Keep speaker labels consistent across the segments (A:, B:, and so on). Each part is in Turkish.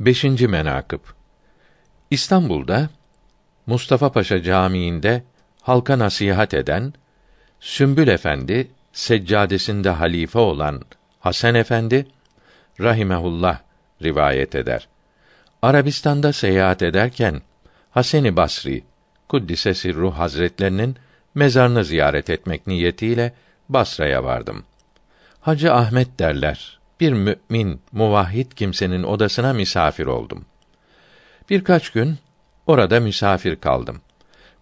A: 5. menakıb İstanbul'da Mustafa Paşa Camii'nde halka nasihat eden Sümbül Efendi seccadesinde halife olan Hasan Efendi rahimehullah rivayet eder. Arabistan'da seyahat ederken Hasan-ı Basri kuddise ruh hazretlerinin mezarını ziyaret etmek niyetiyle Basra'ya vardım. Hacı Ahmet derler. Bir mümin, muvahhid kimsenin odasına misafir oldum. Birkaç gün orada misafir kaldım.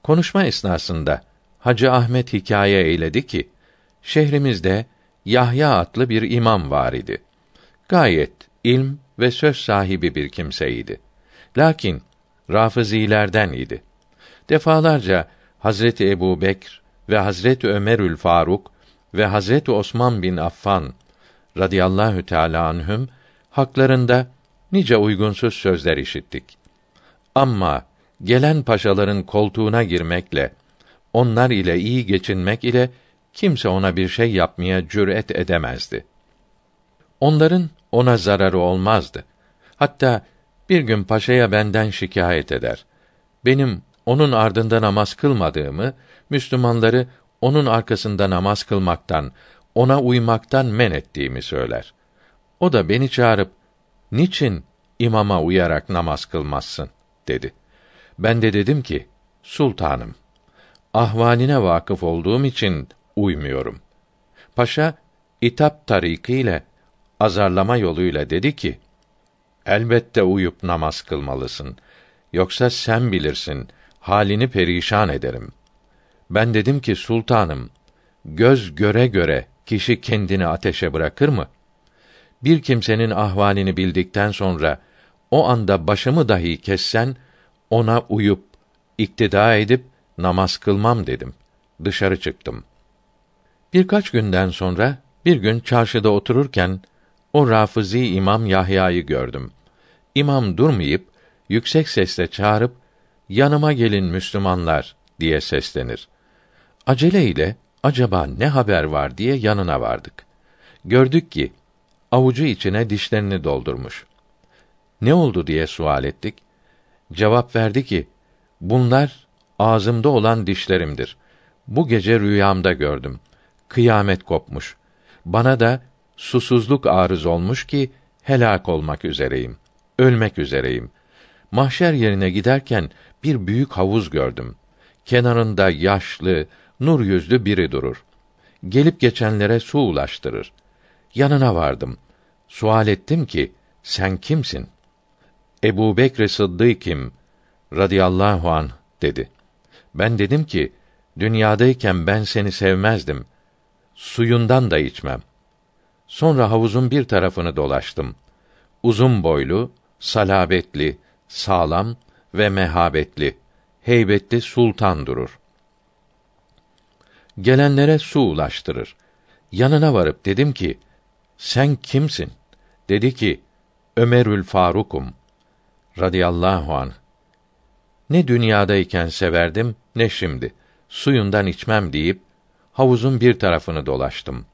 A: Konuşma esnasında Hacı Ahmet hikaye eyledi ki şehrimizde Yahya adlı bir imam var idi. Gayet ilm ve söz sahibi bir kimseydi. Lakin Rafizilerden idi. Defalarca Hazreti Ebu Bekr ve Hazreti Ömerül Faruk ve Hazreti Osman bin Affan radıyallahu teala anhüm haklarında nice uygunsuz sözler işittik. Ama gelen paşaların koltuğuna girmekle onlar ile iyi geçinmek ile kimse ona bir şey yapmaya cüret edemezdi. Onların ona zararı olmazdı. Hatta bir gün paşaya benden şikayet eder. Benim onun ardında namaz kılmadığımı, Müslümanları onun arkasında namaz kılmaktan, ona uymaktan men ettiğimi söyler. O da beni çağırıp, niçin imama uyarak namaz kılmazsın? dedi. Ben de dedim ki, sultanım, ahvaline vakıf olduğum için uymuyorum. Paşa, itap tarikiyle, azarlama yoluyla dedi ki, elbette uyup namaz kılmalısın. Yoksa sen bilirsin, halini perişan ederim. Ben dedim ki sultanım, göz göre göre kişi kendini ateşe bırakır mı? Bir kimsenin ahvalini bildikten sonra o anda başımı dahi kessen ona uyup iktida edip namaz kılmam dedim. Dışarı çıktım. Birkaç günden sonra bir gün çarşıda otururken o Rafizi İmam Yahya'yı gördüm. İmam durmayıp yüksek sesle çağırıp yanıma gelin Müslümanlar diye seslenir. Acele ile acaba ne haber var diye yanına vardık. Gördük ki avucu içine dişlerini doldurmuş. Ne oldu diye sual ettik. Cevap verdi ki bunlar ağzımda olan dişlerimdir. Bu gece rüyamda gördüm. Kıyamet kopmuş. Bana da susuzluk arız olmuş ki helak olmak üzereyim. Ölmek üzereyim. Mahşer yerine giderken bir büyük havuz gördüm. Kenarında yaşlı, nur yüzlü biri durur. Gelip geçenlere su ulaştırır. Yanına vardım. Sual ettim ki, sen kimsin? Ebu Bekr Sıddık'im radıyallahu an dedi. Ben dedim ki, dünyadayken ben seni sevmezdim. Suyundan da içmem. Sonra havuzun bir tarafını dolaştım. Uzun boylu, salabetli, sağlam ve mehabetli, heybetli sultan durur. Gelenlere su ulaştırır. Yanına varıp dedim ki, sen kimsin? Dedi ki, Ömerül Farukum radıyallahu an. Ne dünyadayken severdim, ne şimdi. Suyundan içmem deyip havuzun bir tarafını dolaştım.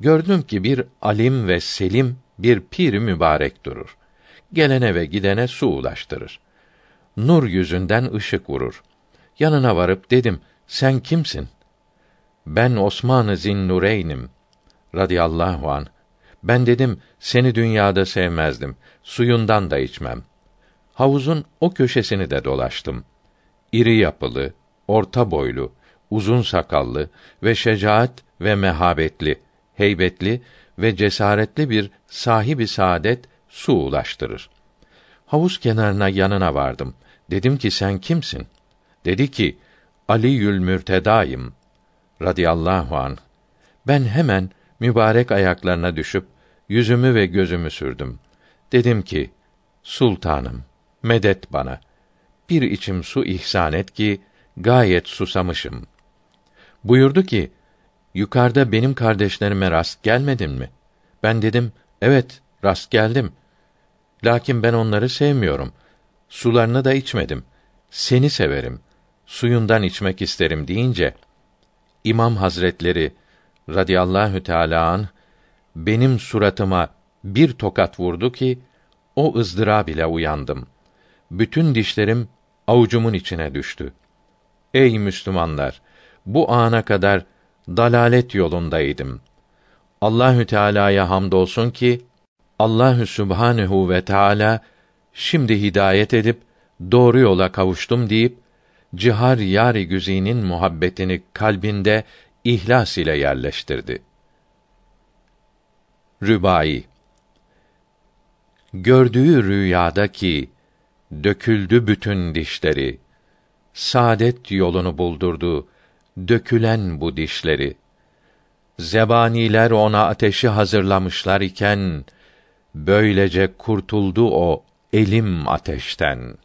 A: Gördüm ki bir alim ve selim bir pir mübarek durur. Gelene ve gidene su ulaştırır. Nur yüzünden ışık vurur. Yanına varıp dedim, sen kimsin? Ben Osman-ı Zinnureyn'im radıyallahu an. Ben dedim seni dünyada sevmezdim. Suyundan da içmem. Havuzun o köşesini de dolaştım. İri yapılı, orta boylu, uzun sakallı ve şecaat ve mehabetli, heybetli ve cesaretli bir sahibi saadet su ulaştırır. Havuz kenarına yanına vardım. Dedim ki sen kimsin? Dedi ki Ali Yül Mürtedayım radıyallahu an. Ben hemen mübarek ayaklarına düşüp yüzümü ve gözümü sürdüm. Dedim ki: Sultanım, medet bana. Bir içim su ihsan et ki gayet susamışım. Buyurdu ki: Yukarıda benim kardeşlerime rast gelmedin mi? Ben dedim: Evet, rast geldim. Lakin ben onları sevmiyorum. Sularını da içmedim. Seni severim. Suyundan içmek isterim deyince İmam Hazretleri radıyallahu teala an benim suratıma bir tokat vurdu ki o ızdırab ile uyandım. Bütün dişlerim avucumun içine düştü. Ey Müslümanlar, bu ana kadar dalalet yolundaydım. Allahü Teala'ya hamdolsun ki Allahü Subhanehu ve Teala şimdi hidayet edip doğru yola kavuştum deyip cihar yari güzinin muhabbetini kalbinde ihlas ile yerleştirdi. Rübai Gördüğü rüyada ki döküldü bütün dişleri. Saadet yolunu buldurdu dökülen bu dişleri. Zebaniler ona ateşi hazırlamışlar iken böylece kurtuldu o elim ateşten.''